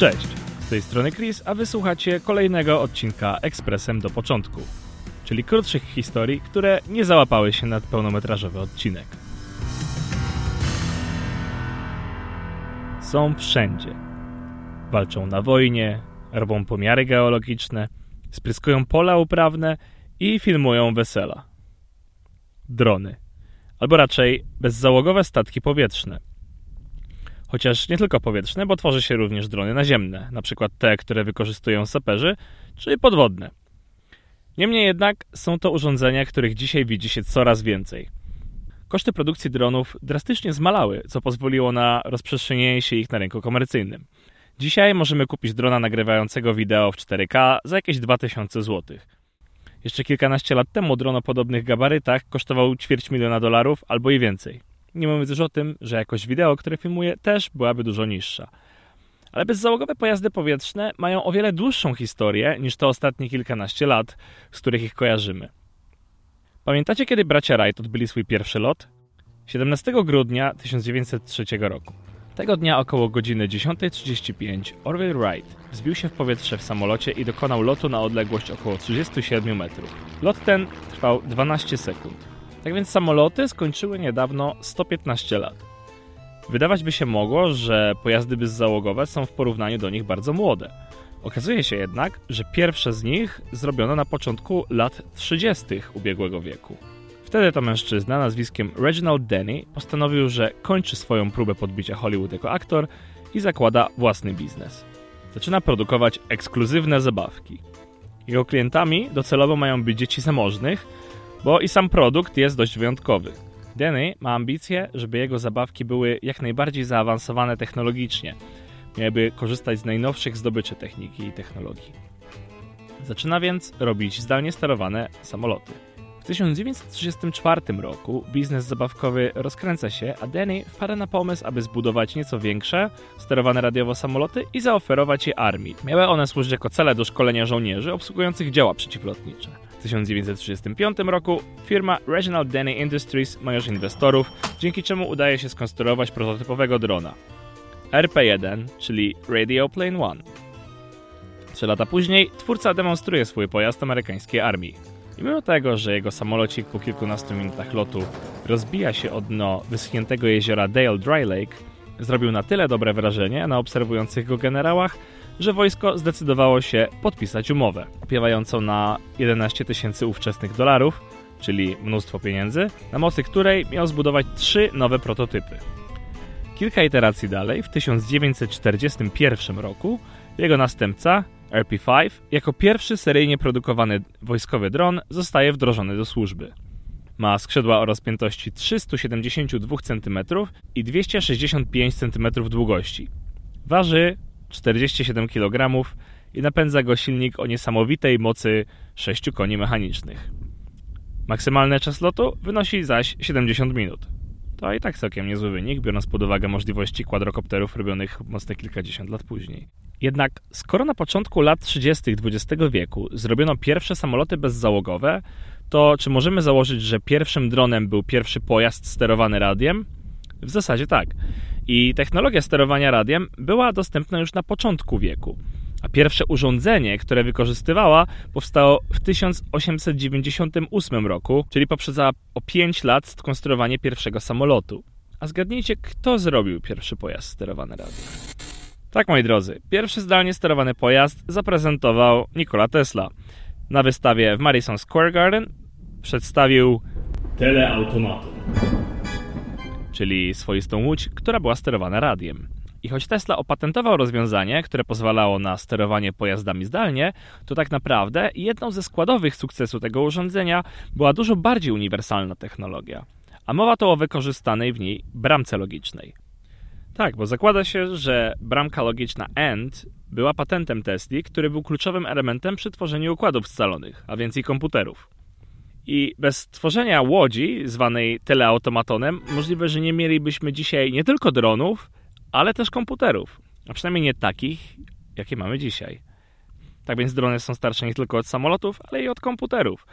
Cześć, z tej strony Chris, a wysłuchacie kolejnego odcinka Ekspresem do początku, czyli krótszych historii, które nie załapały się na pełnometrażowy odcinek. Są wszędzie. Walczą na wojnie, robią pomiary geologiczne, spryskują pola uprawne i filmują wesela. Drony, albo raczej bezzałogowe statki powietrzne – chociaż nie tylko powietrzne, bo tworzy się również drony naziemne, na przykład te, które wykorzystują saperzy, czy podwodne. Niemniej jednak są to urządzenia, których dzisiaj widzi się coraz więcej. Koszty produkcji dronów drastycznie zmalały, co pozwoliło na rozprzestrzenienie się ich na rynku komercyjnym. Dzisiaj możemy kupić drona nagrywającego wideo w 4K za jakieś 2000 zł. Jeszcze kilkanaście lat temu dron o podobnych gabarytach kosztował ćwierć miliona dolarów albo i więcej. Nie mówiąc już o tym, że jakość wideo, które filmuję, też byłaby dużo niższa. Ale bezzałogowe pojazdy powietrzne mają o wiele dłuższą historię niż te ostatnie kilkanaście lat, z których ich kojarzymy. Pamiętacie, kiedy bracia Wright odbyli swój pierwszy lot? 17 grudnia 1903 roku. Tego dnia około godziny 10.35 Orville Wright wzbił się w powietrze w samolocie i dokonał lotu na odległość około 37 metrów. Lot ten trwał 12 sekund. Tak więc samoloty skończyły niedawno 115 lat. Wydawać by się mogło, że pojazdy bezzałogowe są w porównaniu do nich bardzo młode. Okazuje się jednak, że pierwsze z nich zrobiono na początku lat 30. ubiegłego wieku. Wtedy to mężczyzna nazwiskiem Reginald Denny postanowił, że kończy swoją próbę podbicia Hollywood jako aktor i zakłada własny biznes. Zaczyna produkować ekskluzywne zabawki. Jego klientami docelowo mają być dzieci zamożnych, bo i sam produkt jest dość wyjątkowy. Denny ma ambicje, żeby jego zabawki były jak najbardziej zaawansowane technologicznie. Miałyby korzystać z najnowszych zdobyczy techniki i technologii. Zaczyna więc robić zdalnie sterowane samoloty. W 1934 roku biznes zabawkowy rozkręca się, a Denny wpada na pomysł, aby zbudować nieco większe, sterowane radiowo samoloty i zaoferować je armii. Miały one służyć jako cele do szkolenia żołnierzy obsługujących działa przeciwlotnicze. W 1935 roku firma Reginald Denny Industries ma już inwestorów, dzięki czemu udaje się skonstruować prototypowego drona. RP-1, czyli Radio Plane One. Trzy lata później twórca demonstruje swój pojazd amerykańskiej armii. I mimo tego, że jego samolocik po kilkunastu minutach lotu rozbija się o dno wyschniętego jeziora Dale Dry Lake, zrobił na tyle dobre wrażenie na obserwujących go generałach, że wojsko zdecydowało się podpisać umowę, opiewającą na 11 tysięcy ówczesnych dolarów, czyli mnóstwo pieniędzy, na mocy której miał zbudować trzy nowe prototypy. Kilka iteracji dalej, w 1941 roku, jego następca, RP-5, jako pierwszy seryjnie produkowany wojskowy dron, zostaje wdrożony do służby. Ma skrzydła o rozpiętości 372 cm i 265 cm długości. Waży 47 kg i napędza go silnik o niesamowitej mocy 6 koni mechanicznych. Maksymalny czas lotu wynosi zaś 70 minut. To i tak całkiem niezły wynik, biorąc pod uwagę możliwości kwadrokopterów robionych mocne kilkadziesiąt lat później. Jednak skoro na początku lat 30. XX wieku zrobiono pierwsze samoloty bezzałogowe, to czy możemy założyć, że pierwszym dronem był pierwszy pojazd sterowany radiem? W zasadzie tak. I technologia sterowania radiem była dostępna już na początku wieku. A pierwsze urządzenie, które wykorzystywała, powstało w 1898 roku, czyli poprzedza o 5 lat skonstruowanie pierwszego samolotu. A zgadnijcie, kto zrobił pierwszy pojazd sterowany radiem? Tak, moi drodzy, pierwszy zdalnie sterowany pojazd zaprezentował Nikola Tesla. Na wystawie w Madison Square Garden przedstawił teleautomaton czyli swoistą łódź, która była sterowana radiem. I choć Tesla opatentował rozwiązanie, które pozwalało na sterowanie pojazdami zdalnie, to tak naprawdę jedną ze składowych sukcesu tego urządzenia była dużo bardziej uniwersalna technologia. A mowa to o wykorzystanej w niej bramce logicznej. Tak, bo zakłada się, że bramka logiczna AND była patentem Tesli, który był kluczowym elementem przy tworzeniu układów scalonych, a więc i komputerów. I bez tworzenia łodzi, zwanej teleautomatonem, możliwe, że nie mielibyśmy dzisiaj nie tylko dronów, ale też komputerów. A przynajmniej nie takich, jakie mamy dzisiaj. Tak więc drony są starsze nie tylko od samolotów, ale i od komputerów.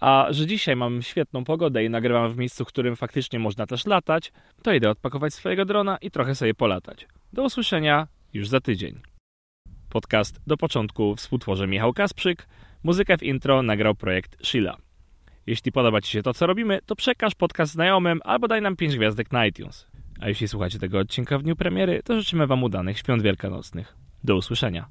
A że dzisiaj mam świetną pogodę i nagrywam w miejscu, w którym faktycznie można też latać, to idę odpakować swojego drona i trochę sobie polatać. Do usłyszenia już za tydzień. Podcast do początku współtworzy Michał Kasprzyk, muzykę w intro nagrał projekt Sheila. Jeśli podoba Ci się to, co robimy, to przekaż podcast znajomym albo daj nam 5 gwiazdek na iTunes. A jeśli słuchacie tego odcinka w dniu premiery, to życzymy Wam udanych świąt wielkanocnych. Do usłyszenia.